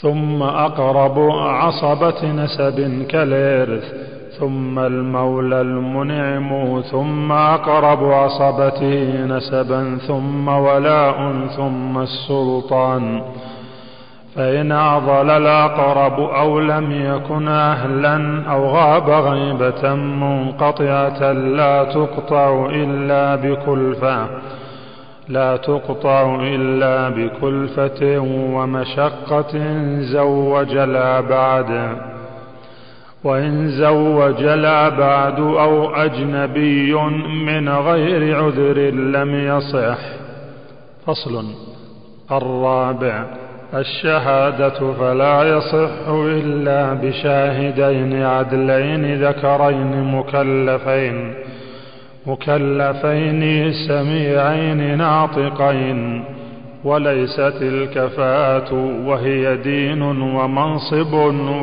ثم أقرب عصبة نسب كالإرث ثم المولى المنعم ثم أقرب عصبته نسبا ثم ولاء ثم السلطان. فإن أعضل الأقرب أو لم يكن أهلا أو غاب غيبة منقطعة لا تقطع إلا بكلفة. لا تقطع إلا بكلفة ومشقة زوج الأبعد وإن زوج الأبعد أو أجنبي من غير عذر لم يصح. فصل الرابع الشهادة فلا يصح إلا بشاهدين عدلين ذكرين مكلفين. مكلفين سميعين ناطقين وليست الكفاءة وهي دين ومنصب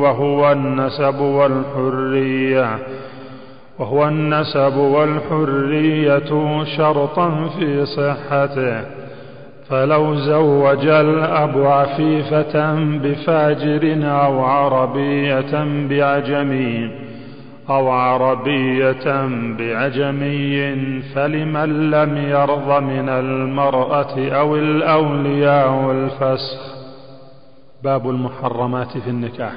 وهو النسب والحرية وهو النسب والحرية شرطا في صحته. فلو زوج الأب عفيفة بفاجر أو عربية بعجمي أو عربية بعجمي فلمن لم يرض من المرأة أو الأولياء الفسخ باب المحرمات في النكاح.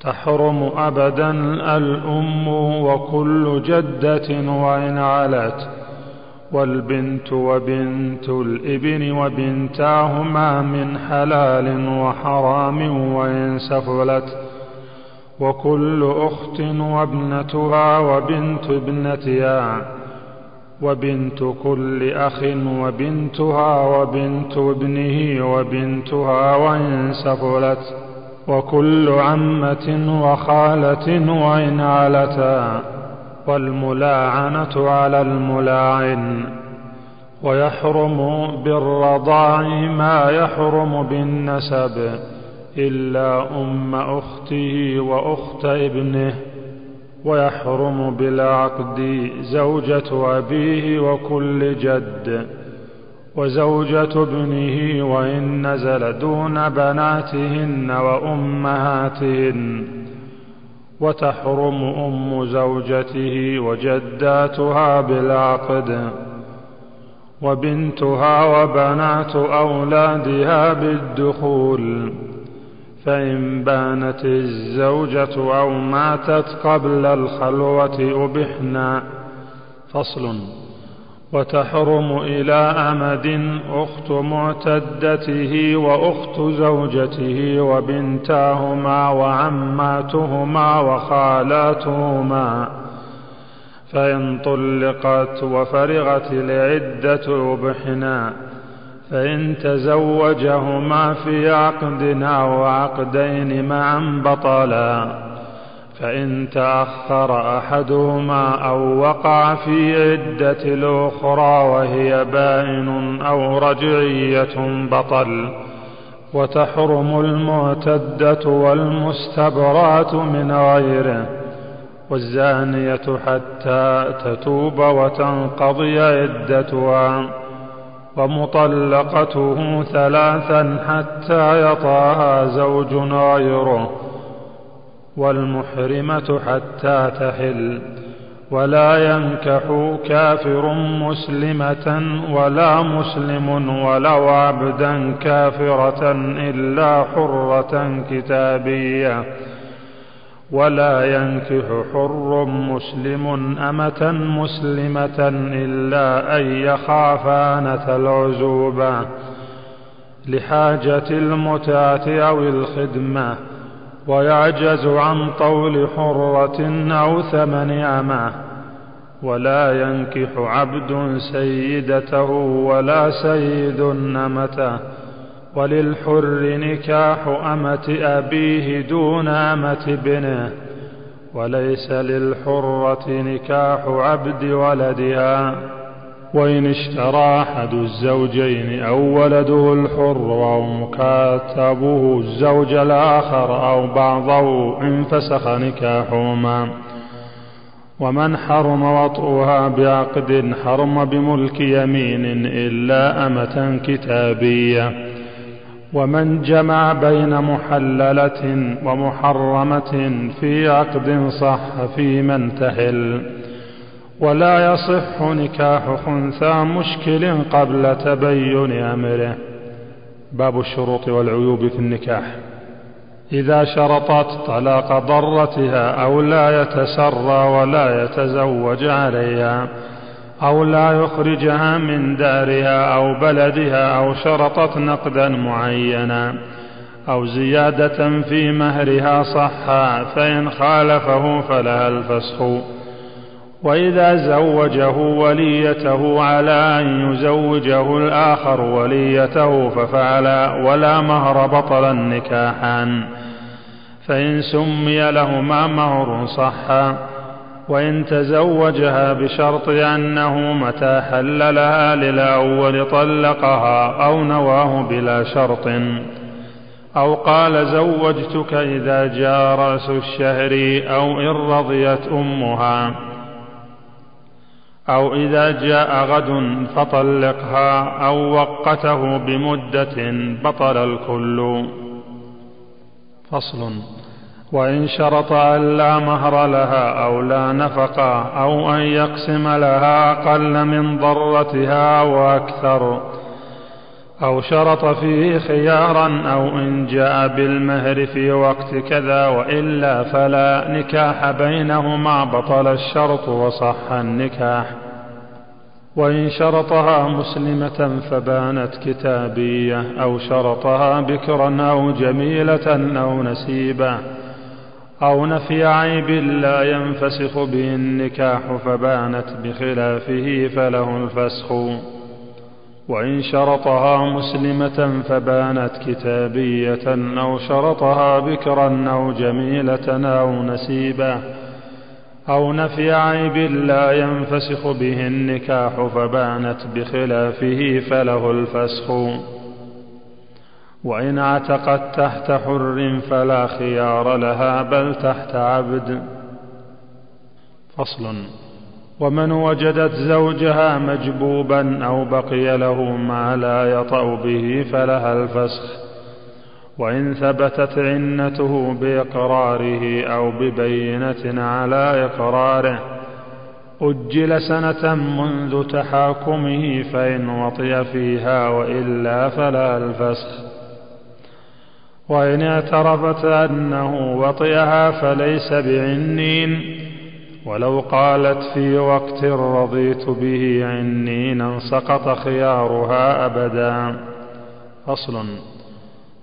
تحرم أبدا الأم وكل جدة وإن علت والبنت وبنت الإبن وبنتاهما من حلال وحرام وإن سفلت. وكل أخت وابنتها وبنت ابنتها وبنت كل أخ وبنتها وبنت ابنه وبنتها وإن سفلت وكل عمة وخالة وإن علتا والملاعنة على الملاعن ويحرم بالرضاع ما يحرم بالنسب إلا أم أخته وأخت ابنه ويحرم بالعقد زوجة أبيه وكل جد وزوجة ابنه وإن نزل دون بناتهن وأمهاتهن وتحرم أم زوجته وجداتها بالعقد وبنتها وبنات أولادها بالدخول. فإن بانت الزوجة أو ماتت قبل الخلوة أبحنا. فصل. وتحرم إلى أمد أخت معتدته وأخت زوجته وبنتاهما وعماتهما وخالاتهما. فإن طلقت وفرغت العدة أبحنا. فإن تزوجهما في عقد أو عقدين معا بطلا فإن تأخر أحدهما أو وقع في عدة الأخرى وهي بائن أو رجعية بطل. وتحرم المعتدة والمستبرات من غيره. والزانية حتى تتوب وتنقضي عدتها. ومطلقته ثلاثا حتى يطاها زوج غيره والمحرمة حتى تحل. ولا ينكح كافر مسلمة ولا مسلم ولو عبدا كافرة إلا حرة كتابية. ولا ينكح حر مسلم أمة مسلمة إلا أن يخافا العزوبة لحاجة المتعة أو الخدمة ويعجز عن طول حرة أو ثمن أمة. ولا ينكح عبد سيدته ولا سيد أمته وللحر نكاح أمة أبيه دون أمة ابنه وليس للحرة نكاح عبد ولدها. وإن اشترى أحد الزوجين أو ولده الحر أو مكاتبه الزوج الآخر أو بعضه انفسخ نكاحهما. ومن حرم وطئها بعقد حرم بملك يمين إلا أمة كتابية. ومن جمع بين محللة ومحرمة في عقد صح في من تحل. ولا يصح نكاح خنثى مشكل قبل تبين أمره. باب الشروط والعيوب في النكاح. إذا شرطت طلاق ضرتها أو لا يتسرى ولا يتزوج عليها. أو لا يخرجها من دارها أو بلدها أو شرطت نقدا معينا أو زيادة في مهرها صحا فإن خالفه فلها الفسخ. وإذا زوجه وليته على أن يزوجه الآخر وليته ففعل ولا مهر بطل النكاحان فإن سمي لهما مهر صحا. وإن تزوجها بشرط أنه متى حل لها للأول طلقها أو نواه بلا شرط. أو قال زوجتك إذا جاء رأس الشهر أو إن رضيت أمها. أو إذا جاء غد فطلقها أو وقته بمدة بطل الكل. فصل. وإن شرط أن لا مهر لها أو لا نفقة أو أن يقسم لها أقل من ضرتها وأكثر أو شرط فيه خيارا أو إن جاء بالمهر في وقت كذا وإلا فلا نكاح بينهما بطل الشرط وصح النكاح. وإن شرطها مسلمة فبانت كتابية أو شرطها بكرا أو جميلة أو نسيبة أو نفي عيب لا ينفسخ به النكاح فبانت بخلافه فله الفسخ. وإن شرطها مسلمة فبانت كتابية أو شرطها بكرا أو جميلة أو نسيبة. أو نفي عيب لا ينفسخ به النكاح فبانت بخلافه فله الفسخ. وإن اعتقت تحت حر فلا خيار لها بل تحت عبد. فصل. ومن وجدت زوجها مجبوبا أو بقي له ما لا يطأ به فلها الفسخ. وإن ثبتت عنته بإقراره أو ببينة على إقراره. أجل سنة منذ تحاكمه فإن وطي فيها وإلا فلا الفسخ. وإن اعترفت أنه وطئها فليس بعنين. ولو قالت في وقت رضيت به عنينا سقط خيارها أبدا. فصل.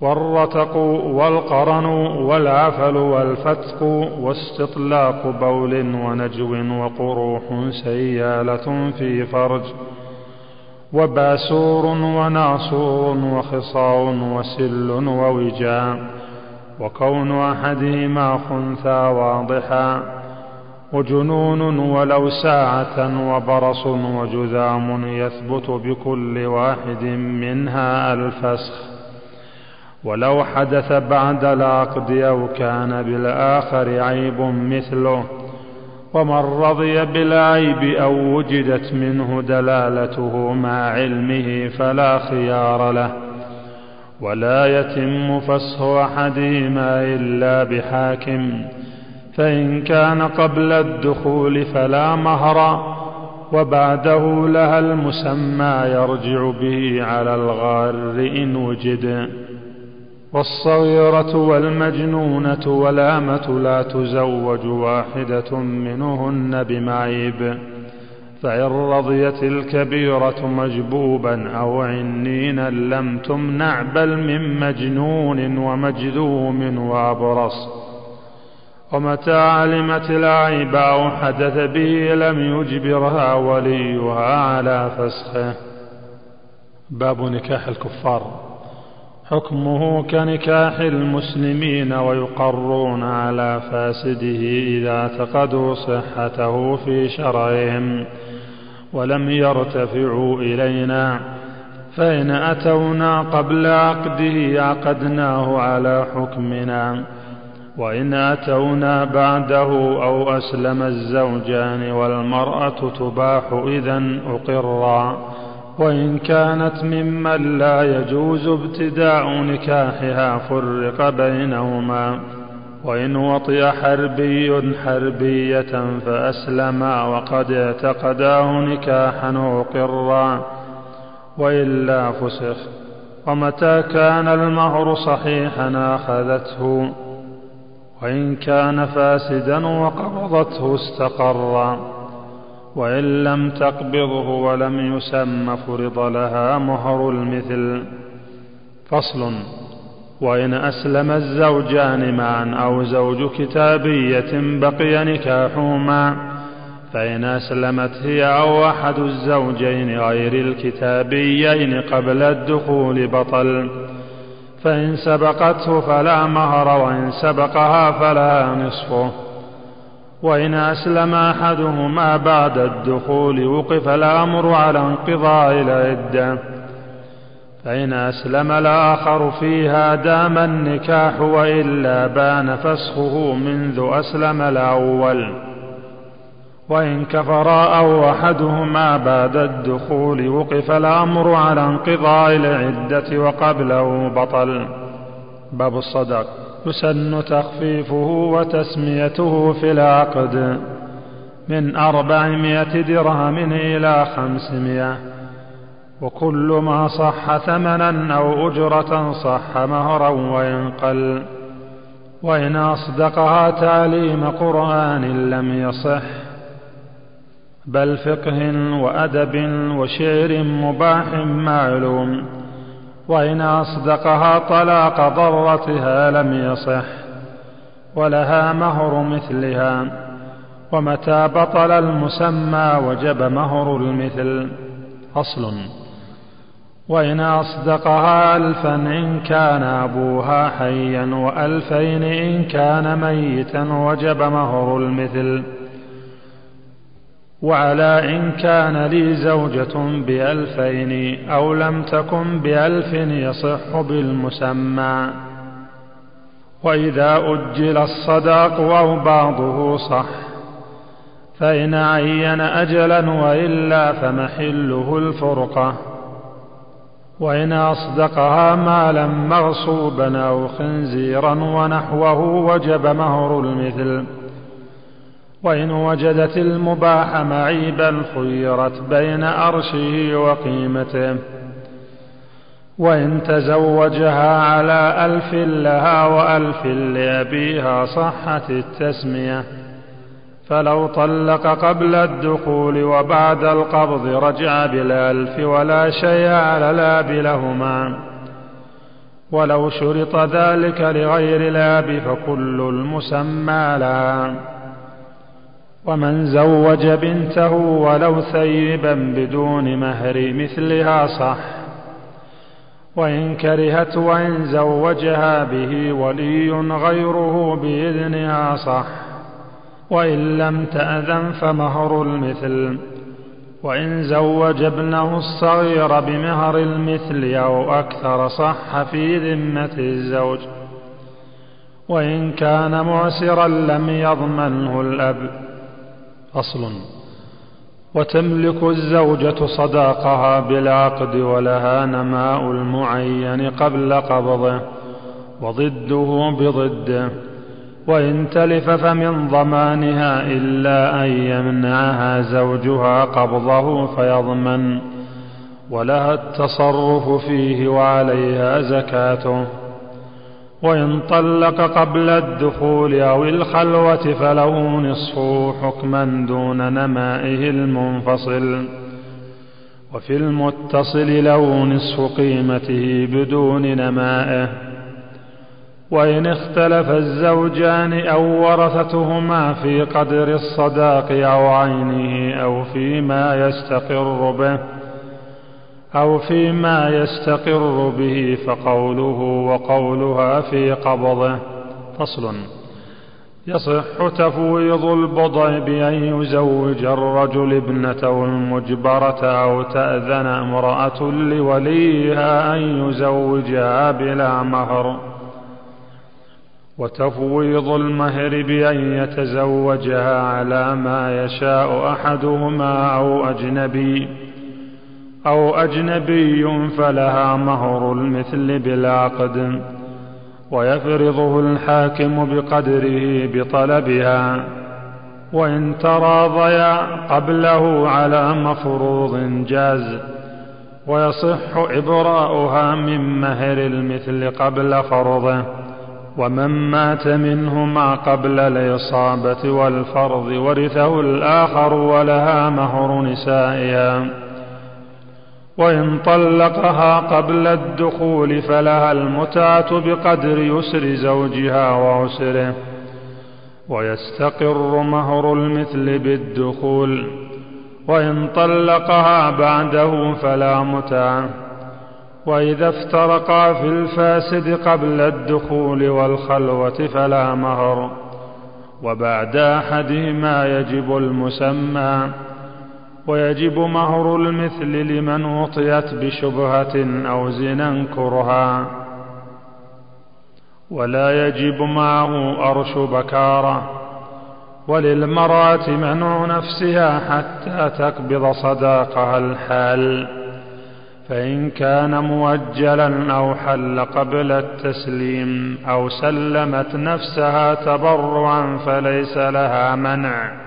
والرتق والقرن والعفل والفتق واستطلاق بول ونجو وقروح سيالة في فرج. وباسور وناصور وخصاء وسل ووجاء وكون أحدهما خنثى واضحا وجنون ولو ساعة وبرص وجذام يثبت بكل واحد منها الفسخ ولو حدث بعد العقد أو كان بالآخر عيب مثله ومن رضي بالعيب أو وجدت منه دلالته مع علمه فلا خيار له. ولا يتم فسخ أحدهما إلا بحاكم فإن كان قبل الدخول فلا مهر وبعده لها المسمى يرجع به على الغار إن وجد. والصغيرة والمجنونة والأمة لا تزوج واحدة منهن بمعيب فإن رضيت الكبيرة مجبوبا أو عنينا لم تمنع بل من مجنون ومجذوم وأبرص. ومتى علمت العيب أو حدث به لم يجبرها وليها على فسخه. باب نكاح الكفار. حكمه كنكاح المسلمين ويقرون على فاسده إذا اعتقدوا صحته في شرعهم ولم يرتفعوا إلينا. فإن أتونا قبل عقده عقدناه على حكمنا. وإن أتونا بعده أو أسلم الزوجان والمرأة تباح إذا أقرا. وإن كانت ممن لا يجوز ابتداء نكاحها فرق بينهما. وإن وطئ حربي حربية فأسلما وقد اعتقداه نكاحا وقرا. وإلا فسخ. ومتى كان المهر صحيحا أخذته. وإن كان فاسدا وقبضته استقرا. وإن لم تقبضه ولم يسم فرض لها مهر المثل. فصل وإن أسلم الزوجان معا أو زوج كتابية بقي نكاحهما فإن أسلمت هي أو أحد الزوجين غير الكتابيين قبل الدخول بطل. فإن سبقته فلا مهر وإن سبقها فلا نصفه. وإن أسلم أحدهما بعد الدخول وقف الأمر على انقضاء العدة. فإن أسلم الآخر فيها دام النكاح وإلا بان فسخه منذ أسلم الأول. وإن كفرا أو أحدهما بعد الدخول وقف الأمر على انقضاء العدة وقبله بطل. باب الصدق. يسن تخفيفه وتسميته في العقد من أربعمائة درهم إلى خمسمائة. وكل ما صح ثمنا أو أجرة صح مهرا وإن قل وإن أصدقها تعليم قرآن لم يصح. بل فقه وأدب وشعر مباح معلوم. وإن أصدقها طلاق ضرتها لم يصح ولها مهر مثلها ومتى بطل المسمى وجب مهر المثل أصل وإن أصدقها ألفا إن كان أبوها حيا وألفين إن كان ميتا وجب مهر المثل وعلى إن كان لي زوجة بألفين أو لم تكن بألف يصح بالمسمى. وإذا أجل الصداق أو بعضه صح فإن عين أجلا وإلا فمحله الفرقة. وإن أصدقها مالا مغصوبا أو خنزيرا ونحوه وجب مهر المثل. وإن وجدت المباح معيبا خيرت بين أرشه وقيمته. وإن تزوجها على ألف لها وألف لأبيها صحت التسمية. فلو طلق قبل الدخول وبعد القبض رجع بالألف ولا شيء على الآب لهما. ولو شرط ذلك لغير الآب فكل المسمى لها. ومن زوج بنته ولو ثيبا بدون مهر مثلها صح. وإن كرهت وإن زوجها به ولي غيره بإذنها صح. وإن لم تأذن فمهر المثل. وإن زوج ابنه الصغير بمهر المثل أو أكثر صح في ذمة الزوج. وإن كان معسرا لم يضمنه الأب. أصل. وتملك الزوجة صداقها بالعقد ولها نماء المعين قبل قبضه وضده بضده وإن تلف فمن ضمانها إلا أن يمنعها زوجها قبضه فيضمن. ولها التصرف فيه وعليها زكاته. وإن طلق قبل الدخول أو الخلوة فله نصفه حكما دون نمائه المنفصل. وفي المتصل له نصف قيمته بدون نمائه. وإن اختلف الزوجان أو ورثتهما في قدر الصداق أو عينه أو فيما يستقر به. أو فيما يستقر به فقوله وقولها في قبضه. فصل. يصح تفويض البضع بأن يزوج الرجل ابنته المجبرة أو تأذن امرأة لوليها أن يزوجها بلا مهر. وتفويض المهر بأن يتزوجها على ما يشاء أحدهما أو أجنبي. أو أجنبي فلها مهر المثل بالعقد ويفرضه الحاكم بقدره بطلبها وإن تراضيا قبله على مفروض جاز ويصح إبراؤها من مهر المثل قبل فرضه ومن مات منهما قبل الإصابة والفرض ورثه الآخر ولها مهر نسائها. وإن طلقها قبل الدخول فلها المتعة بقدر يسر زوجها وعسره. ويستقر مهر المثل بالدخول. وإن طلقها بعده فلا متعة. وإذا افترقا في الفاسد قبل الدخول والخلوة فلا مهر. وبعد أحدهما يجب المسمى. ويجب مهر المثل لمن وطيت بشبهة أو زنا كرها. ولا يجب معه أرش بكارة وللمرأة منع نفسها حتى تقبض صداقها الحال. فإن كان مؤجلا أو حل قبل التسليم أو سلمت نفسها تبرعا فليس لها منع.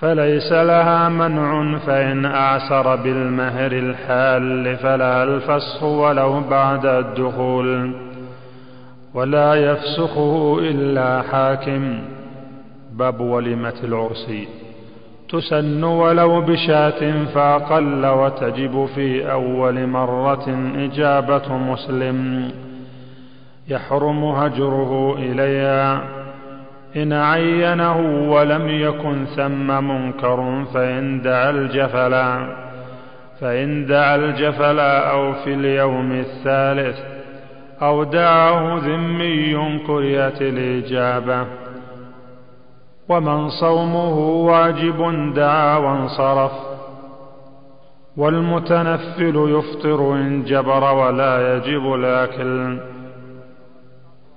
فليس لها منع فإن أعسر بالمهر الحال فلا الفسخ ولو بعد الدخول. ولا يفسخه إلا حاكم. باب وليمة العرس. تسن ولو بشاة فأقل وتجب في أول مرة إجابة مسلم. يحرم هجره إليها. إن عينه ولم يكن ثم منكر فإن دعا الجفلا فإن دعا الجفلا أو في اليوم الثالث أو دعاه ذمي كرهت الإجابة. ومن صومه واجب دعا وانصرف والمتنفل يفطر إن جبر ولا يجب الأكل.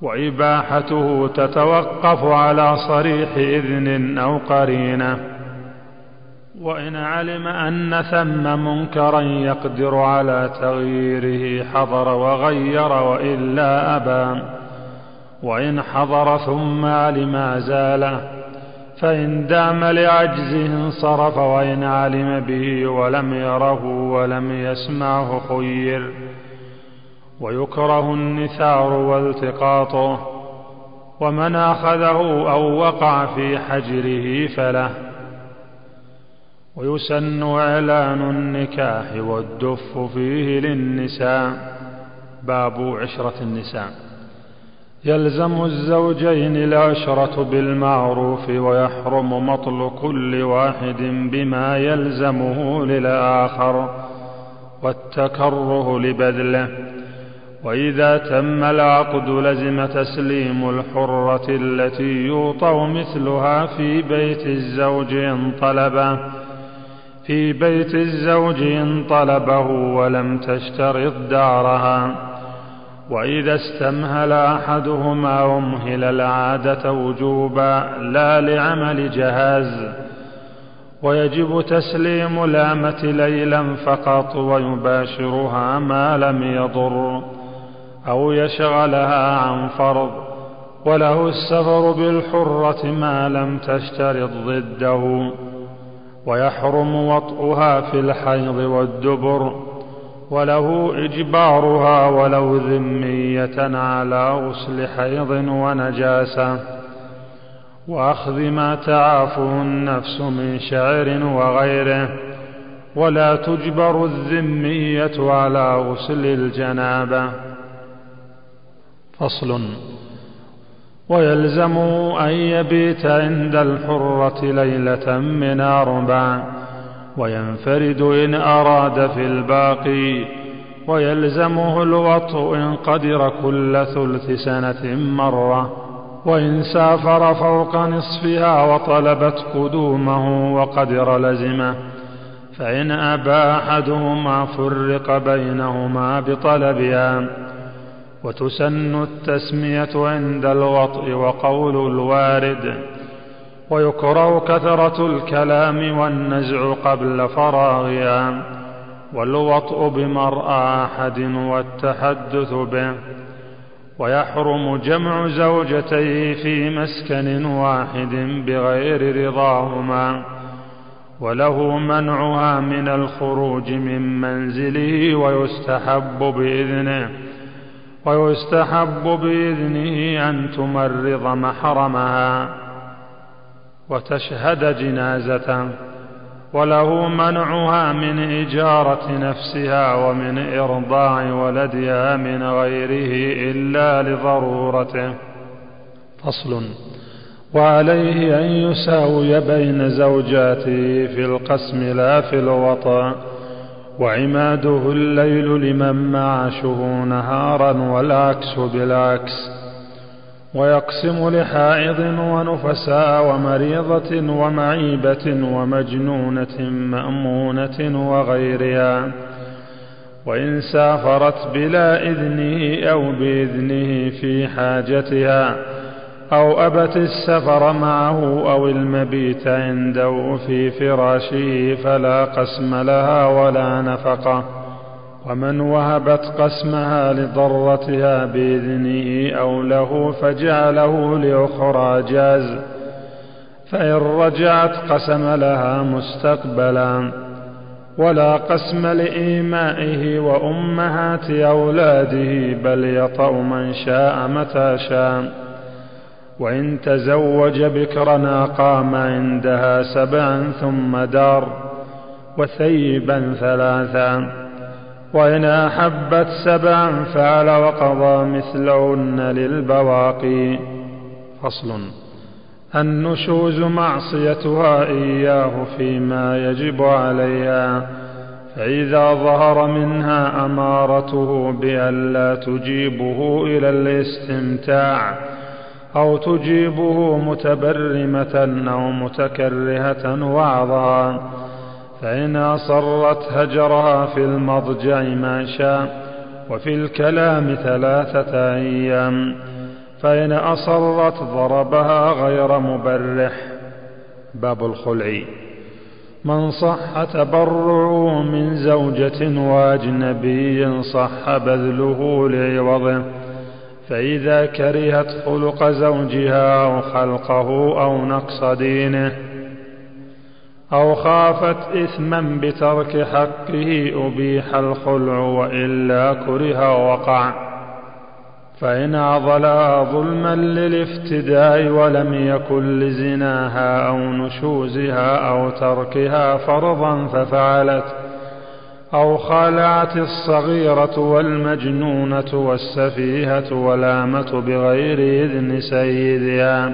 وإباحته تتوقف على صريح إذن أو قرينة. وإن علم أن ثم منكرا يقدر على تغييره حضر وغير وإلا أبى. وإن حضر ثم علم زاله فإن دام لعجزه انصرف. وإن علم به ولم يره ولم يسمعه خير. ويكره النثار والتقاطه ومن أخذه أو وقع في حجره فله. ويسن إعلان النكاح والدف فيه للنساء. باب عشرة النساء. يلزم الزوجين العشرة بالمعروف ويحرم مطل كل واحد بما يلزمه للآخر والتكره لبذله. وإذا تم العقد لزم تسليم الحرة التي يوطأ مثلها في بيت الزوج إن طلبه في بيت الزوج إن طلبه ولم تشترط دارها وإذا استمهل أحدهما أمهل العادة وجوبا لا لعمل جهاز ويجب تسليم الأمة ليلا فقط ويباشرها ما لم يضر. أو يشغلها عن فرض وله السفر بالحرة ما لم تشترط ضده. ويحرم وطئها في الحيض والدبر وله إجبارها ولو ذمية على غسل حيض ونجاسة. وأخذ ما تعافه النفس من شعر وغيره ولا تجبر الذمية على غسل الجنابة. فصل ويلزم أن يبيت عند الحرة ليلة من أربع وينفرد إن أراد في الباقي. ويلزمه الوطء إن قدر كل ثلث سنة مرة. وإن سافر فوق نصفها وطلبت قدومه وقدر لزمه. فإن أبى أحدهما فرق بينهما بطلبها. وتسن التسمية عند الوطء وقول الوارد ويكره كثرة الكلام والنزع قبل فراغها والوطء بمرأى أحد والتحدث به ويحرم جمع زوجتيه في مسكن واحد بغير رضاهما وله منعها من الخروج من منزله ويستحب بإذنه. ويستحب بإذنه أن تمرض محرمها وتشهد جنازة وله منعها من إجارة نفسها ومن إرضاع ولدها من غيره إلا لضرورته. فصل وعليه أن يساوي بين زوجاته في القسم لا في الوطأ. وعماده الليل لمن معاشه نهارا والعكس بالعكس. ويقسم لحائض ونفساء ومريضة ومعيبة ومجنونة مأمونة وغيرها. وإن سافرت بلا إذنه أو بإذنه في حاجتها. أو أبت السفر معه أو المبيت عنده في فراشه فلا قسم لها ولا نفقة. ومن وهبت قسمها لضرتها بإذنه أو له فجعله لأخرى جاز. فإن رجعت قسم لها مستقبلا. ولا قسم لإيمائه وأمهات أولاده بل يطأ من شاء متى شاء. وإن تزوج بكرا أقام عندها سبعا ثم دار وثيبا ثلاثا وإن أحبت سبعا فعل وقضى مثلهن للبواقي. فصل النشوز معصيتها إياه فيما يجب عليها فإذا ظهر منها أمارته بأن لا تجيبه إلى الاستمتاع أو تجيبه متبرمة أو متكرهة وعظا فإن أصرت هجرها في المضجع ما شاء وفي الكلام ثلاثة أيام فإن أصرت ضربها غير مبرح. باب الخلع. من صح تبرعه من زوجة وأجنبي صح بذله لعوضه. فإذا كرهت خلق زوجها أو خلقه أو نقص دينه أو خافت إثما بترك حقه أبيح الخلع وإلا كره وقع فإن عضلها ظلما للافتداء ولم يكن لزناها أو نشوزها أو تركها فرضا ففعلت أو خالعت الصغيرة والمجنونة والسفيهة والآمة بغير إذن سيدها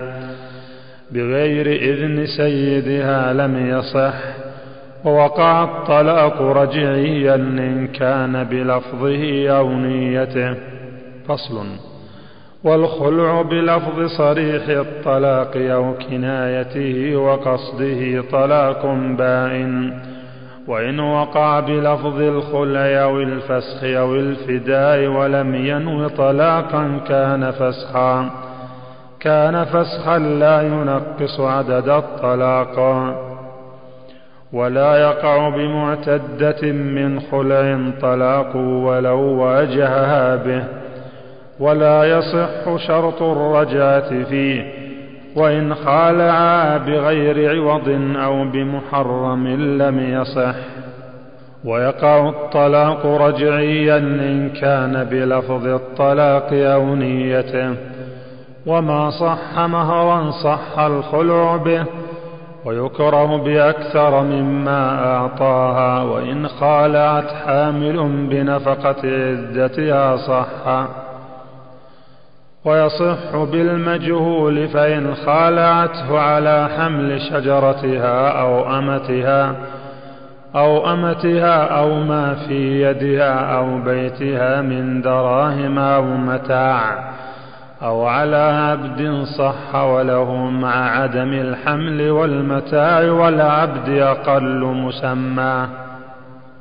بغير إذن سيدها لم يصح ووقع الطلاق رجعيا إن كان بلفظه أو نيته. فصل. والخلع بلفظ صريح الطلاق أو كنايته وقصده طلاق بائن وإن وقع بلفظ الخلع أو الفسخ أو الفداء ولم ينو طلاقا كان فسخا. كان فسخا لا ينقص عدد الطلاق. ولا يقع بمعتدة من خلع طلاق ولو واجهها به. ولا يصح شرط الرجعة فيه. وإن خالعا بغير عوض أو بمحرم لم يصح. ويقع الطلاق رجعيا إن كان بلفظ الطلاق أو نيته. وما صح مهرا صح الخلع به. ويكره بأكثر مما أعطاها. وإن خالعت حامل بنفقة عدتها صح. ويصح بالمجهول فإن خالعته على حمل شجرتها أو أمتها أو أمتها أو ما في يدها أو بيتها من دراهم أو متاع أو على عبد صح وله مع عدم الحمل والمتاع والعبد أقل مسماه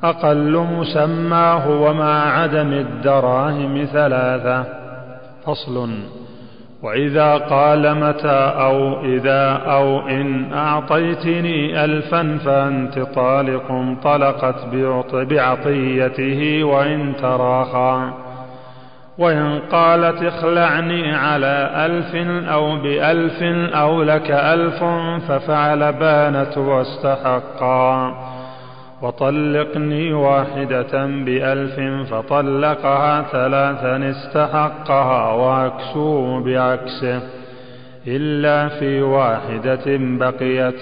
أقل مسماه ومع عدم الدراهم ثلاثة فصل. وإذا قال متى أو إذا أو إن أعطيتني ألفا فأنت طالق طلقت بعطيته وإن تراخى. وإن قالت اخلعني على ألف أو بألف أو لك ألف ففعل بانت واستحقا. وطلقني واحدة بألف فطلقها ثلاثا استحقها وعكسه بعكسه إلا في واحدة بقيت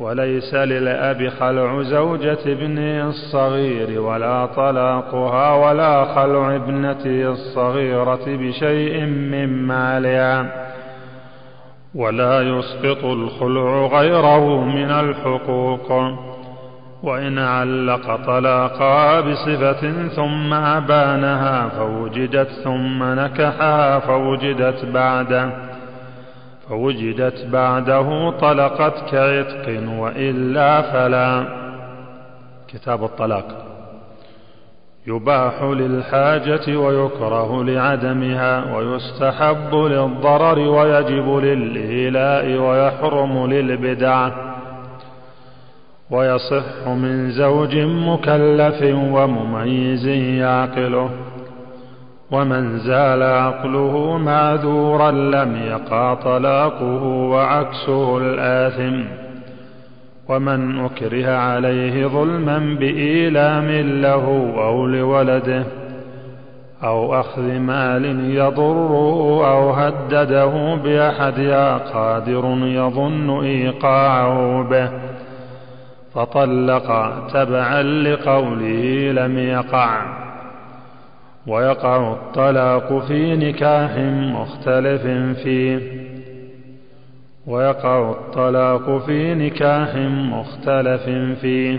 وليس للأب خلع زوجة ابنه الصغير ولا طلاقها ولا خلع ابنته الصغيرة بشيء من مالها ولا يسقط الخلع غيره من الحقوق وإن علق طلاقها بصفة ثم أبانها فوجدت ثم نكحها فوجدت بعده فوجدت بعده طلقت كعتق وإلا فلا. كتاب الطلاق. يباح للحاجة ويكره لعدمها ويستحب للضرر ويجب للإيلاء ويحرم للبدعة. ويصح من زوج مكلف ومميز يعقله. ومن زال عقله معذورا لم يقع طلاقه وعكسه الآثم. ومن أكره عليه ظلما بإيلام له أو لولده أو أخذ مال يضره أو هدده بأحدها قادر يظن إيقاعه به. فطلق تبعا لقوله لم يقع. ويقع الطلاق في نكاح مختلف فيه. ويقع الطلاق في نكاح مختلف فيه.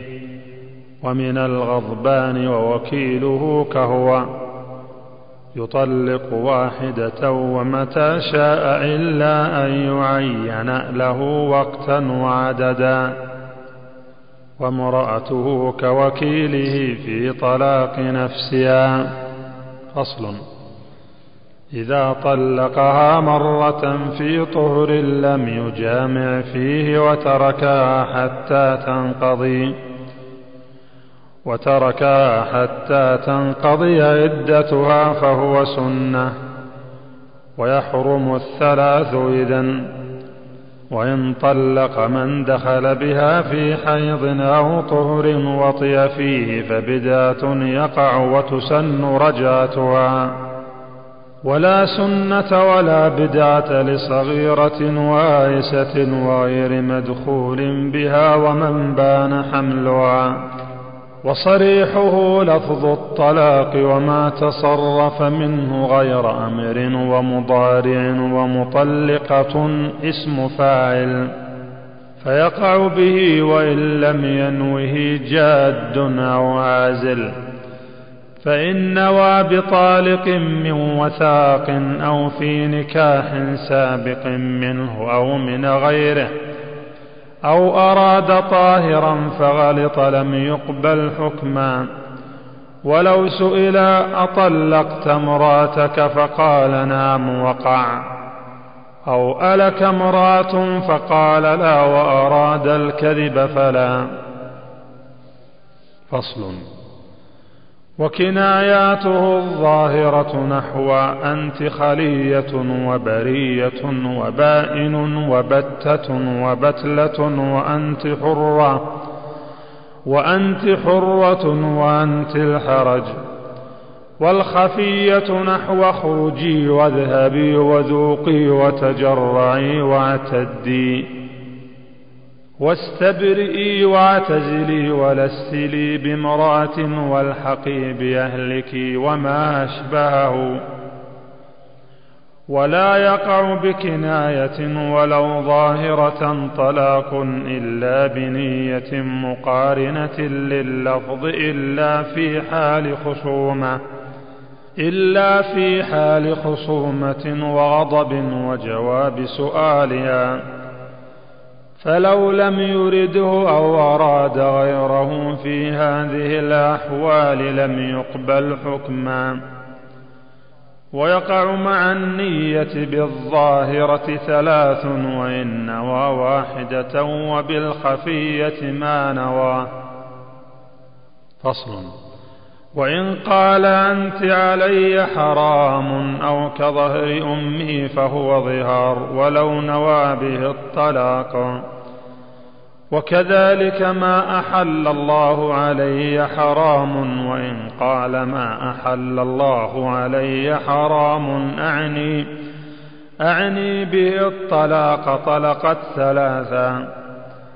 ومن الغضبان ووكيله كهو. يطلق واحدة ومتى شاء إلا أن يعين له وقتا وعددا. وامرأته كوكيله في طلاق نفسها. فصل. إذا طلقها مرة في طهر لم يجامع فيه وتركها حتى تنقضي. وتركها حتى تنقضي عدتها فهو سنة. ويحرم الثلاث إذن. وإن طلق من دخل بها في حيض أو طهر وطي فيه فبدعة يقع وتسن رجعتها ولا سنة ولا بدعة لصغيرة وائسة وغير مدخول بها ومن بان حملها. وصريحه لفظ الطلاق وما تصرف منه غير أمر ومضارع ومطلقة اسم فاعل فيقع به وإن لم ينوه جاد أو عازل. فإن نوى بطالق من وثاق أو في نكاح سابق منه أو من غيره أو أراد طاهرا فغلط لم يقبل حكما. ولو سئل أطلقت امراتك فقال نعم وقع. أو ألك امرأة فقال لا وأراد الكذب فلا. فصل. وكناياته الظاهرة نحو أنت خلية وبرية وبائن وبتة وبتلة وأنت حرة وأنت حرة وأنت الحرج. والخفية نحو خروجي واذهبي وذوقي وتجرعي واعتدي. واستبرئي واعتزلي ولست لي بامرأة والحقي بأهلك وما أشبهه. ولا يقع بكناية ولو ظاهرة طلاق إلا بنية مقارنة لللفظ إلا في حال خصومة إلا في حال خصومة وغضب وجواب سؤالها. فلو لم يرده أو أراد غيره في هذه الأحوال لم يقبل حكما. ويقع مع النية بالظاهرة ثلاث وإن نوى واحدة وبالخفية ما نوى. فصل. وإن قال أنت علي حرام أو كظهر أمي فهو ظهار ولو نوى به الطلاق. وكذلك ما أحل الله علي حرام وإن قال ما أحل الله علي حرام أعني أعني به الطلاق طلقت ثلاثا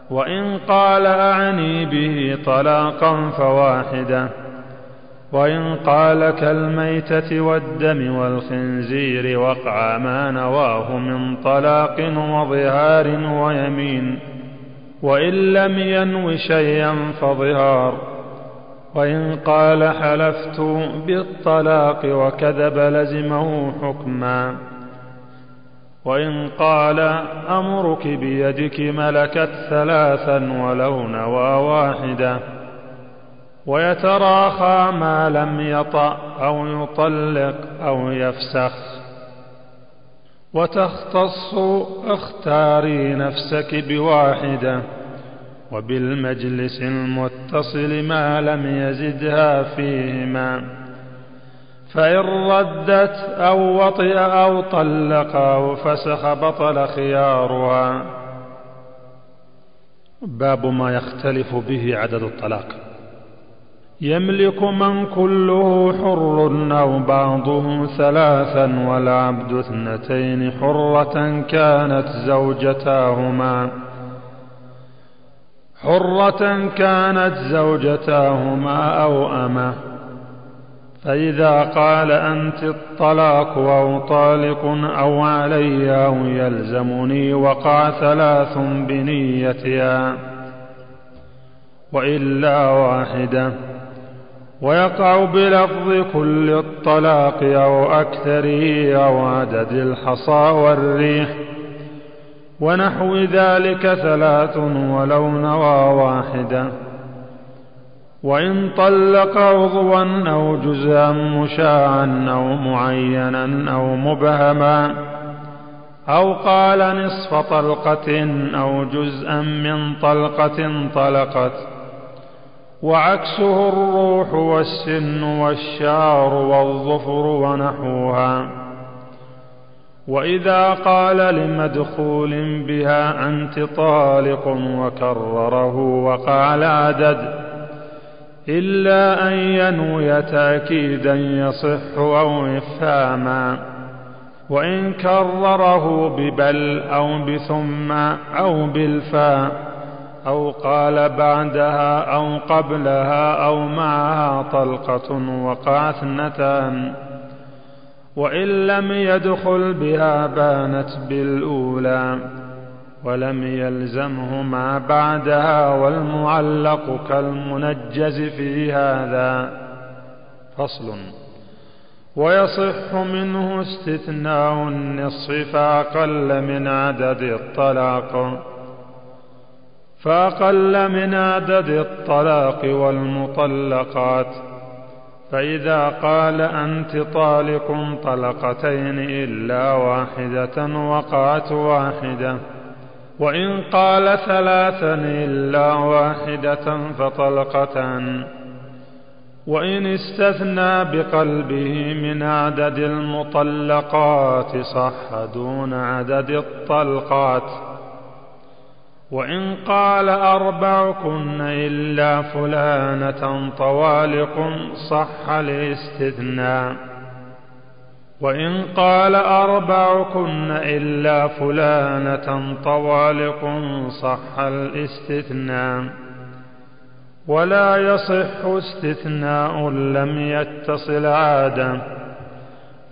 وإن قال أعني به طلاقا فواحدة وإن قال كالميتة والدم والخنزير وقع ما نواه من طلاق وظهار ويمين. وإن لم ينو شيئا فظهار. وإن قال حلفت بالطلاق وكذب لزمه حكما. وإن قال أمرك بيدك ملكت ثلاثا ولو نوى واحدة ويتراخى ما لم يطأ أو يطلق أو يفسخ. وتختص اختاري نفسك بواحدة وبالمجلس المتصل ما لم يزدها فيهما فإن ردت أو وطئ أو طلق أو فسخ بطل خيارها. باب ما يختلف به عدد الطلاق. يملك من كله حر أو بعضه ثلاثا والعبد اثنتين حرة كانت زوجتاهما. حرة كانت زوجتاهما أو أمه فإذا قال أنت الطلاق أو طالق أو علي أو يلزمني وقع ثلاث بنيتها وإلا واحدة. ويقع بلفظ كل الطلاق أو أكثره أو عدد الحصى والريح. ونحو ذلك ثلاث ولو نوى واحدة وإن طلق عضوا أو جزءا مشاعا أو معينا أو مبهما أو قال نصف طلقة أو جزءا من طلقة طلقت. وعكسه الروح والسن والشعر والظفر ونحوها. وإذا قال لمدخول بها أنت طالق وكرره وقع العدد إلا أن ينوي تأكيدا يصح أو إفهاما. وإن كرره ببل أو بثم أو بالفاء أو قال بعدها أو قبلها أو معها طلقة وقع اثنتان. وإن لم يدخل بها بانت بالأولى ولم يلزمه ما بعدها والمعلق كالمنجز في هذا. فصل. ويصح منه استثناء النصف فأقل من عدد الطلاق. فأقل من عدد الطلاق والمطلقات. فإذا قال أنت طالق طلقتين إلا واحدة وقعت واحدة وإن قال ثلاثا إلا واحدة فطلقتان. وإن استثنى بقلبه من عدد المطلقات صح دون عدد الطلقات. وإن قال أربعكن إلا فلانة طوالق صح الاستثناء. وإن قال أربعكن إلا فلانة طوالق صح الاستثناء. ولا يصح استثناء لم يتصل عادا.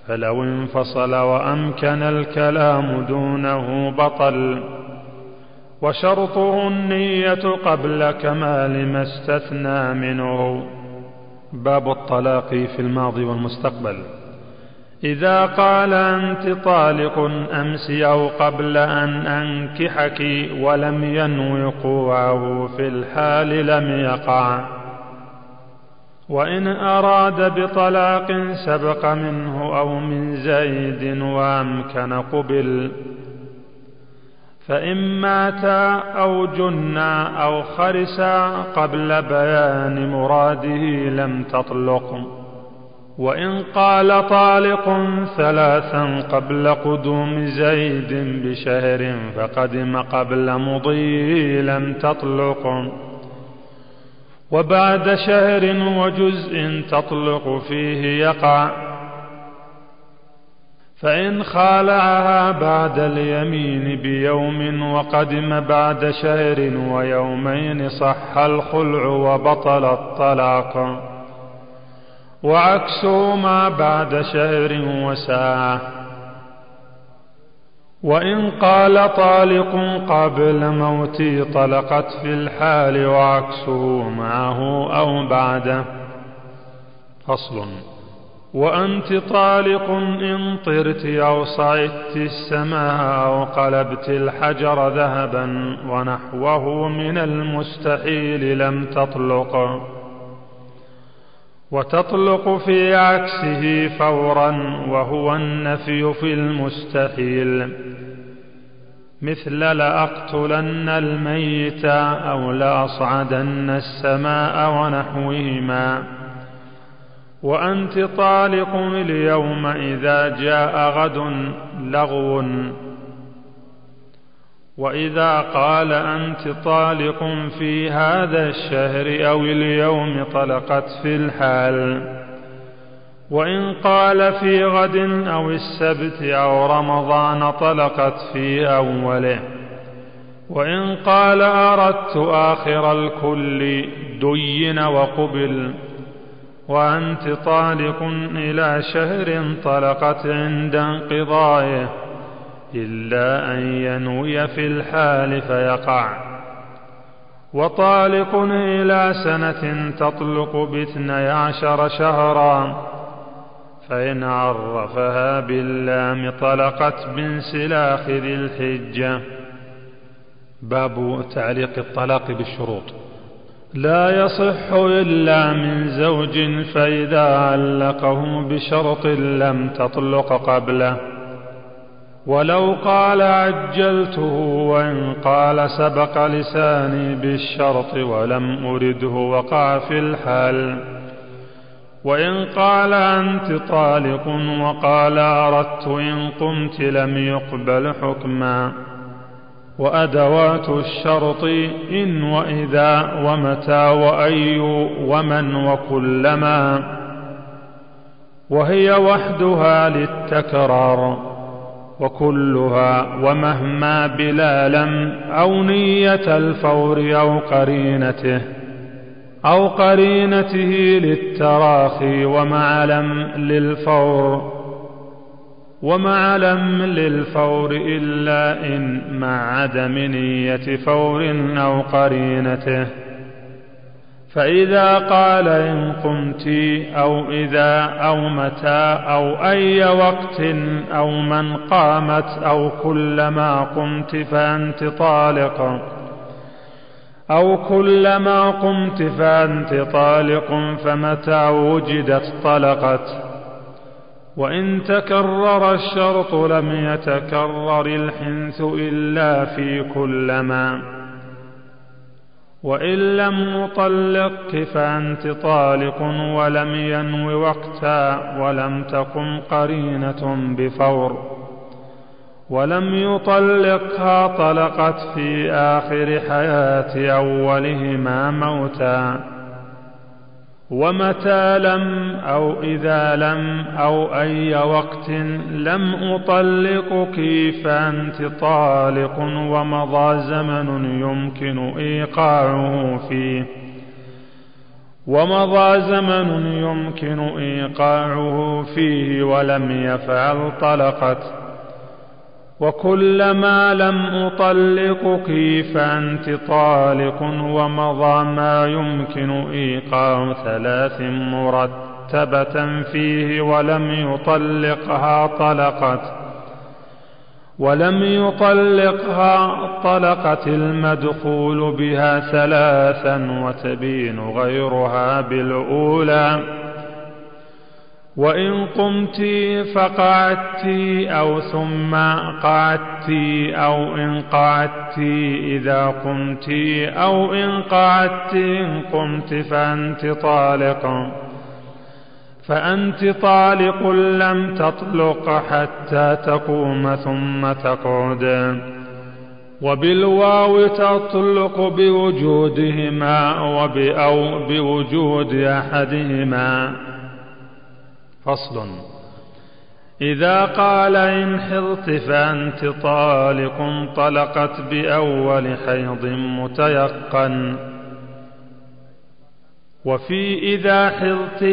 فلو انفصل وأمكن الكلام دونه بطل. وشرطه النية قبل كمال ما استثنى منه. باب الطلاق في الماضي والمستقبل. إذا قال أنت طالق أمس أو قبل أن أنكحك ولم ينو وقوعه في الحال لم يقع. وإن أراد بطلاق سبق منه أو من زيد وأمكن قبل. فإن ماتا أو جنا أو خرسا قبل بيان مراده لم تطلق. وإن قال طالق ثلاثا قبل قدوم زيد بشهر فقدم قبل مضي لم تطلق. وبعد شهر وجزء تطلق فيه يقع. فإن خالعها بعد اليمين بيوم وقدم بعد شهر ويومين صح الخلع وبطل الطلاق. وعكسه ما بعد شهر وساعة. وإن قال طالق قبل موتي طلقت في الحال وعكسه معه أو بعده. فصل. وأنت طالق إن طرت أو صعدت السماء أو قلبت الحجر ذهبا ونحوه من المستحيل لم تطلق. وتطلق في عكسه فورا وهو النفي في المستحيل. مثل لأقتلن الميت أو لأصعدن السماء ونحوهما. وأنت طالق اليوم إذا جاء غد لغو. وإذا قال أنت طالق في هذا الشهر أو اليوم طلقت في الحال. وإن قال في غد أو السبت أو رمضان طلقت في أوله. وإن قال أردت آخر الكل دين وقبل. وأنت طالق إلى شهر طلقت عند انقضائه إلا أن ينوي في الحال فيقع. وطالق إلى سنة تطلق باثني عشر شهرا فإن عرفها باللام طلقت بانسلاخ ذي الحجة. باب تعليق الطلاق بالشروط. لا يصح إلا من زوج فإذا علقه بشرط لم تطلق قبله. ولو قال عجلته وإن قال سبق لساني بالشرط ولم أرده وقع في الحال وإن قال أنت طالق وقال أردت إن قمت لم يقبل حكما. وأدوات الشرط إن وإذا ومتى وأي ومن وكلما وهي وحدها للتكرار وكلها ومهما بلا لم أو نية الفور أو قرينته أو قرينته للتراخي ومع لم للفور ومع لم للفور إلا إن مع عدم نية فور أو قرينته. فإذا قال إن قمت أو إذا أو متى أو أي وقت أو من قامت أو كلما قمت فأنت طالق. أو كلما قمت فأنت طالق فمتى وجدت طلقت. وإن تكرر الشرط لم يتكرر الحنث إلا في كلما وإن لم نطلقك فأنت طالق ولم ينو وقتا ولم تقم قرينة بفور. ولم يطلقها طلقت في آخر حياة أولهما موتا. ومتى لم أو إذا لم أو أي وقت لم أطلقك فأنت طالق ومضى زمن يمكن إيقاعه فيه. ومضى زمن يمكن إيقاعه فيه ولم يفعل طلقت وكلما لم أطلقك فأنت طالق ومضى ما يمكن إيقاع ثلاث مرتبة فيه ولم يطلقها طلقت ولم يطلقها طلقت المدخول بها ثلاثا وتبين غيرها بالأولى وإن قمت فقعدت أو ثم قعدت أو إن قعدت إذا قمت أو إن قعدت إن قمت فأنت طالق. فأنت طالق لم تطلق حتى تقوم ثم تقعد. وبالواو تطلق بوجودهما وب أو بوجود أحدهما. فصل إذا قال إن حضت فأنت طالق طلقت بأول حيض متيقن. وفي إذا حضت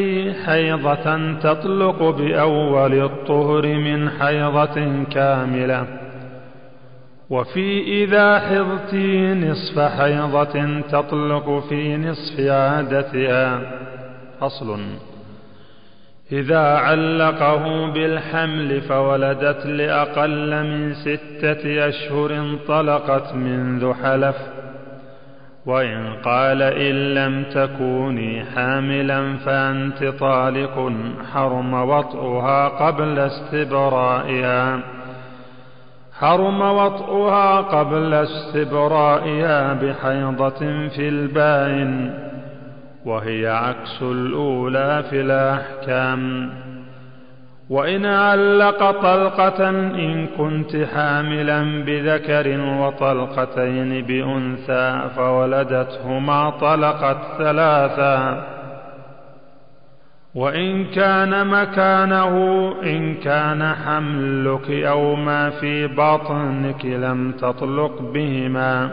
حيضة تطلق بأول الطهر من حيضة كاملة. وفي إذا حضت نصف حيضة تطلق في نصف عادتها. أصل. إذا علقه بالحمل فولدت لأقل من ستة أشهر انطلقت منذ حلف وإن قال إن لم تكوني حاملا فأنت طالق حرم وطئها قبل استبرائها. حرم وطئها قبل استبرائها بحيضة في البائن. وهي عكس الأولى في الأحكام. وإن علق طلقة إن كنت حاملا بذكر وطلقتين بأنثى فولدتهما طلقت ثلاثا. وإن كان مكانه إن كان حملك أو ما في بطنك لم تطلق بهما.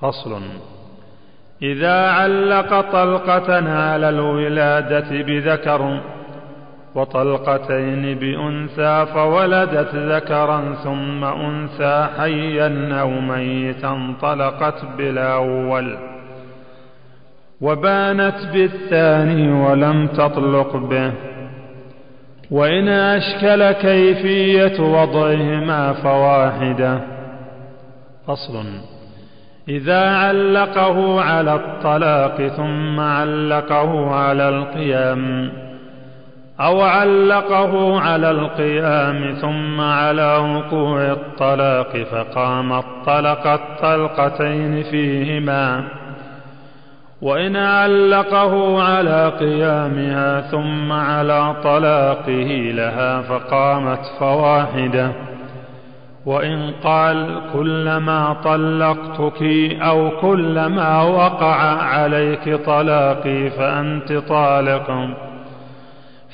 فصل. إذا علق طلقة على الولادة بذكر وطلقتين بأنثى فولدت ذكرا ثم أنثى حيا أو ميتا طلقت بالأول وبانت بالثاني ولم تطلق به وإن أشكل كيفية وضعهما فواحدة. فصل. إذا علقه على الطلاق ثم علقه على القيام أو علقه على القيام ثم على وقوع الطلاق فقام الطلق الطلقتين فيهما. وإن علقه على قيامها ثم على طلاقه لها فقامت فواحدة. وإن قال كلما طلقتك أو كلما وقع عليك طلاقي فأنت طالق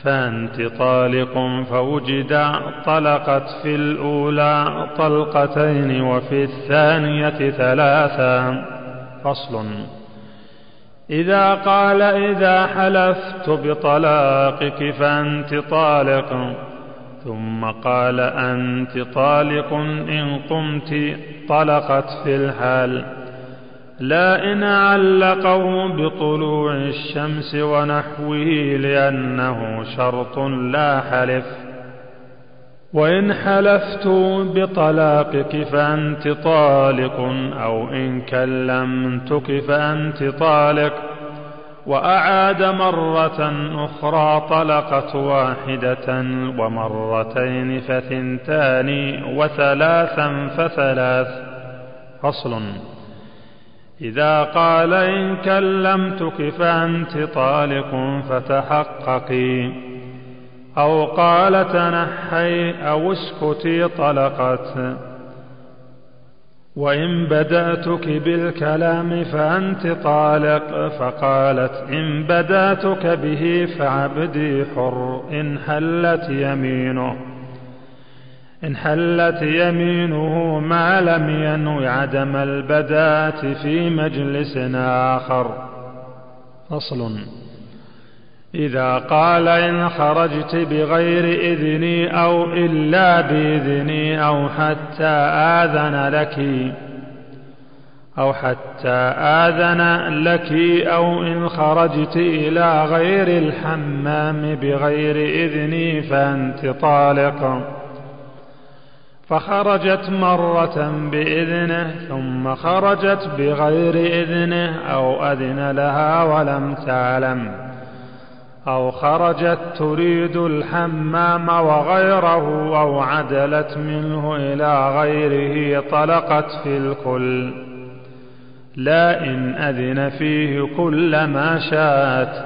فأنت طالق فوجد طلقت في الأولى طلقتين وفي الثانية ثلاثا. فصل. إذا قال إذا حلفت بطلاقك فأنت طالق. ثم قال أنت طالق إن قمت طلقت في الحال. لا إن علقه بطلوع الشمس ونحوه لأنه شرط لا حلف. وإن حلفت بطلاقك فأنت طالق أو إن كلمتك فأنت طالق. وأعاد مرة أخرى طلقت واحدة ومرتين فثنتان وثلاثا فثلاث. فصل. إذا قال إن كلمتك فأنت طالق فتحققي. أو قال تنحي أو اسكتي طلقت. وإن بدأتك بالكلام فأنت طالق فقالت إن بدأتك به فعبدي حر إن حلت يمينه إن حلت يمينه ما لم ينو عدم البدات في مجلس آخر. فصل. إذا قال إن خرجت بغير إذني أو إلا بإذني أو حتى آذن لك أو حتى آذن لك أو إن خرجت إلى غير الحمام بغير إذني فأنت طالق. فخرجت مرة بإذنه ثم خرجت بغير إذنه أو أذن لها ولم تعلم. أو خرجت تريد الحمام وغيره أو عدلت منه إلى غيره طلقت في الكل لا إن أذن فيه كل ما شاءت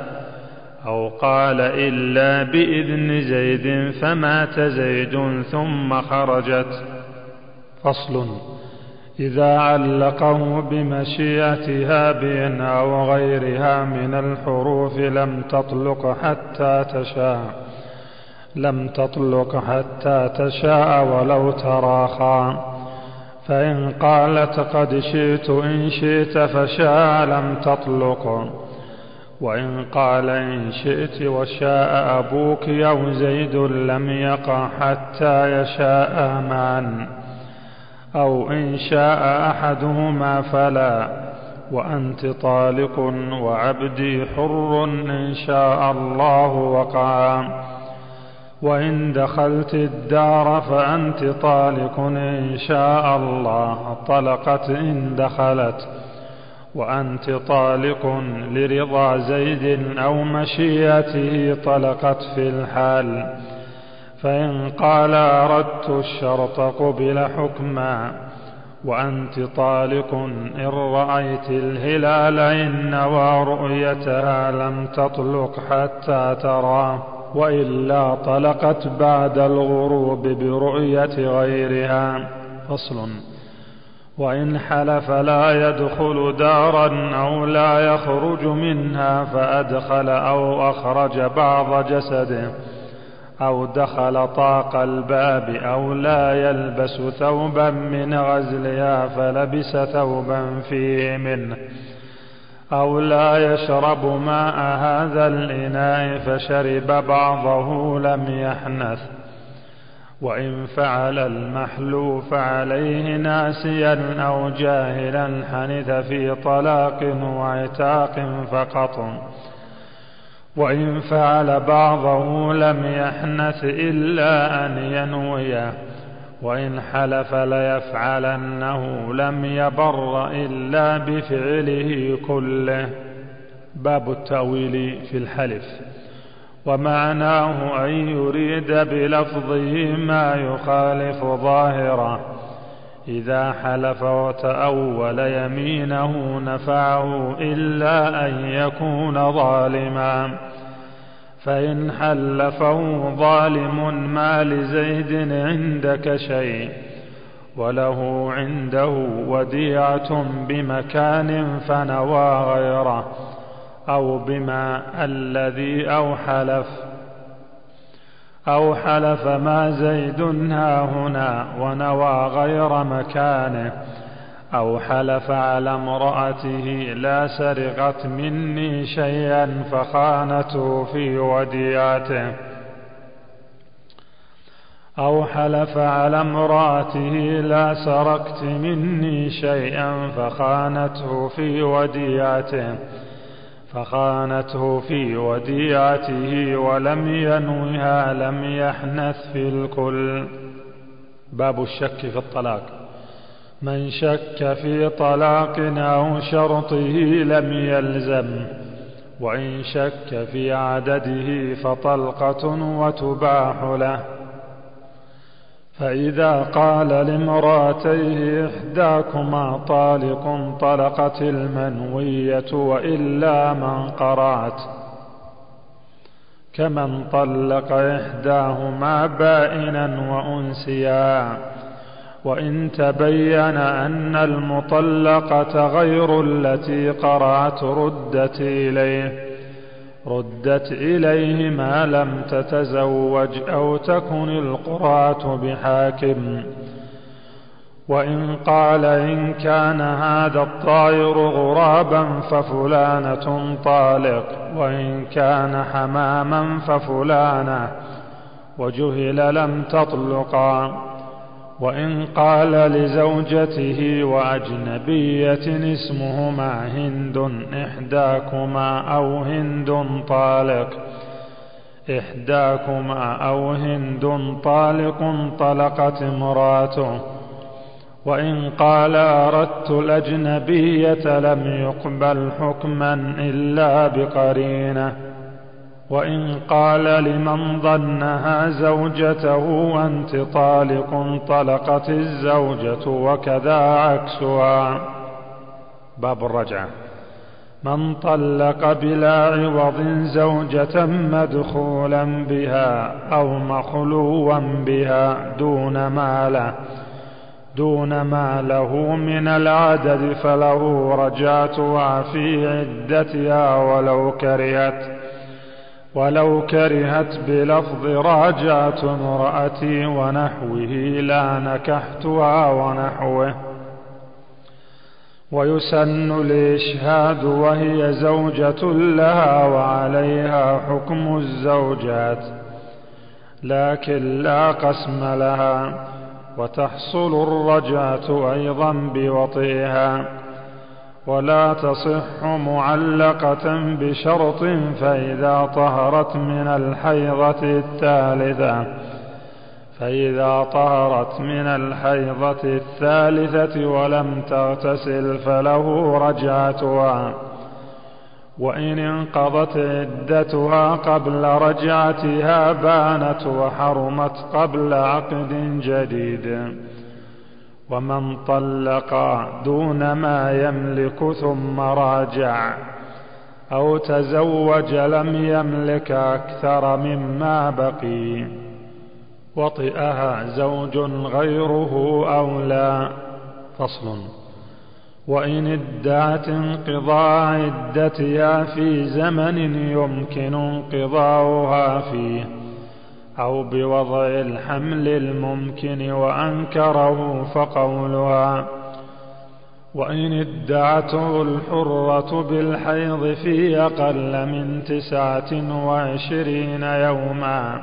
أو قال إلا بإذن زيد فمات زيد ثم خرجت. فصل إذا علقه بمشيئتها بإن أو غيرها من الحروف لم تطلق حتى تشاء. لم تطلق حتى تشاء ولو تراخى. فإن قالت قد شئت إن شئت فشاء لم تطلق. وإن قال إن شئت وشاء أبوك أو زيد لم يقع حتى يشاء معا أو إن شاء أحدهما فلا وأنت طالق وعبدي حر إن شاء الله وقعا وإن دخلت الدار فأنت طالق إن شاء الله طلقت إن دخلت. وأنت طالق لرضا زيد أو مشيئته طلقت في الحال. فإن قال أردت الشرط قبل حكما وأنت طالق إن رأيت الهلال إن ورؤيتها لم تطلق حتى ترى وإلا طلقت بعد الغروب برؤية غيرها. فصل. وإن حلف لا يدخل دارا أو لا يخرج منها فأدخل أو أخرج بعض جسده. أو دخل طاق الباب أو لا يلبس ثوبا من غزلها فلبس ثوبا فيه منه أو لا يشرب ماء هذا الإناء فشرب بعضه لم يحنث وإن فعل المحلوف عليه ناسيا أو جاهلا حنث في طلاق وعتاق فقط وإن فعل بعضه لم يحنث إلا أن ينويه وإن حلف ليفعلنه لم يبر إلا بفعله كله. باب التأويل في الحلف. ومعناه أن يريد بلفظه ما يخالف ظاهره. إذا حلف وتأول يمينه نفعه إلا أن يكون ظالما. فإن حلفه ظالم ما لزيد عندك شيء وله عنده وديعة بمكان فنوى غيره أو بما الذي أو حلف أو حلف ما زيد ها هنا ونوى غير مكانه أو حلف على امرأته لا سرقت مني شيئا فخانته في وديعته. أو حلف على امرأته لا سرقت مني شيئا فخانته في وديعته. فخانته في وديعته ولم ينوها لم يحنث في الكل. باب الشك في الطلاق. من شك في طلاق أو شرطه لم يلزم وإن شك في عدده فطلقة وتباح له. فإذا قال لامرأتيه إحداكما طالق طلقت المنوية وإلا من قرعت كمن طلق إحداهما بائنا وأنسيا. وإن تبين أن المطلقة غير التي قرعت ردت إليه ردت إليه ما لم تتزوج أو تكن القرآة بحاكم. وإن قال إن كان هذا الطائر غرابا ففلانة طالق وإن كان حماما ففلانة وجهل لم تطلقا. وإن قال لزوجته وأجنبية اسمهما هند إحداكما أو هند طالق إحداكما أو هند طالق طلقت امرأته. وإن قال أردت الأجنبية لم يقبل حكما إلا بقرينة. وإن قال لمن ظنها زوجته أنت طالق طلقت الزوجة وكذا عكسها. باب الرجعة. من طلق بلا عوض زوجة مدخولا بها أو مخلوا بها دون ما له دون ما له من العدد فله رجعتها في عدتها ولو كرهت. ولو كرهت بلفظ راجعت امرأتي ونحوه لا نكحتها ونحوه. ويسن الإشهاد وهي زوجة لها وعليها حكم الزوجات لكن لا قسم لها وتحصل الرجعة أيضا بوطئها. ولا تصح معلقة بشرط فإذا طهرت من الحيضة الثالثة فإذا طهرت من الحيضة الثالثة ولم تغتسل فله رجعتها وإن انقضت عدتها قبل رجعتها بانت وحرمت قبل عقد جديد. ومن طلق دون ما يملك ثم راجع أو تزوج لم يملك أكثر مما بقي وطئها زوج غيره أو لا فصل. وإن ادعت انقضاء عدتها في زمن يمكن انقضاؤها فيه. أو بوضع الحمل الممكن وأنكره فقولها. وإن ادعته الحرة بالحيض في أقل من تسعة وعشرين يوما.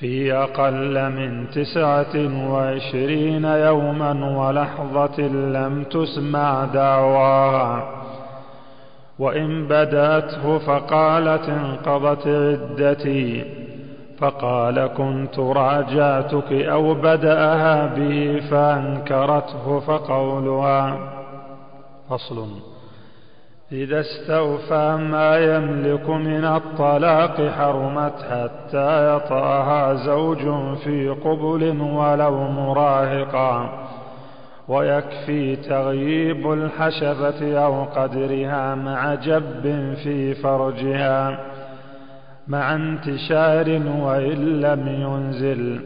في أقل من تسعة وعشرين يوما ولحظة لم تسمع دعواها. وإن بدأته فقالت انقضت عدتي. فقال كنت راجعتك أو بدأها به فأنكرته فقولها. فصل. إذا استوفى ما يملك من الطلاق حرمت حتى يطأها زوج في قبل ولو مراهقا. ويكفي تغييب الحشفة أو قدرها مع جب في فرجها. مع انتشار وإن لم ينزل.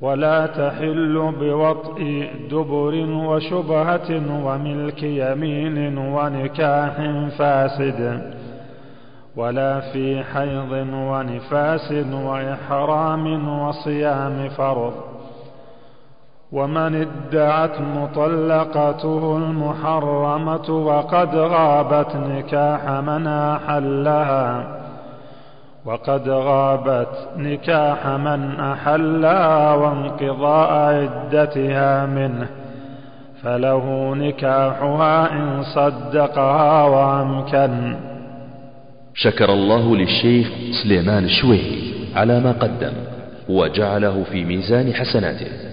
ولا تحل بوطء دبر وشبهة وملك يمين ونكاح فاسد. ولا في حيض ونفاس وإحرام وصيام فرض. ومن ادعت مطلقته المحرمة وقد غابت نكاح من أحلها. وقد غابت نكاح من أحلها وانقضاء عدتها منه فله نكاحها إن صدقها وأمكن. شكر الله للشيخ سليمان الشويهي على ما قدم وجعله في ميزان حسناته.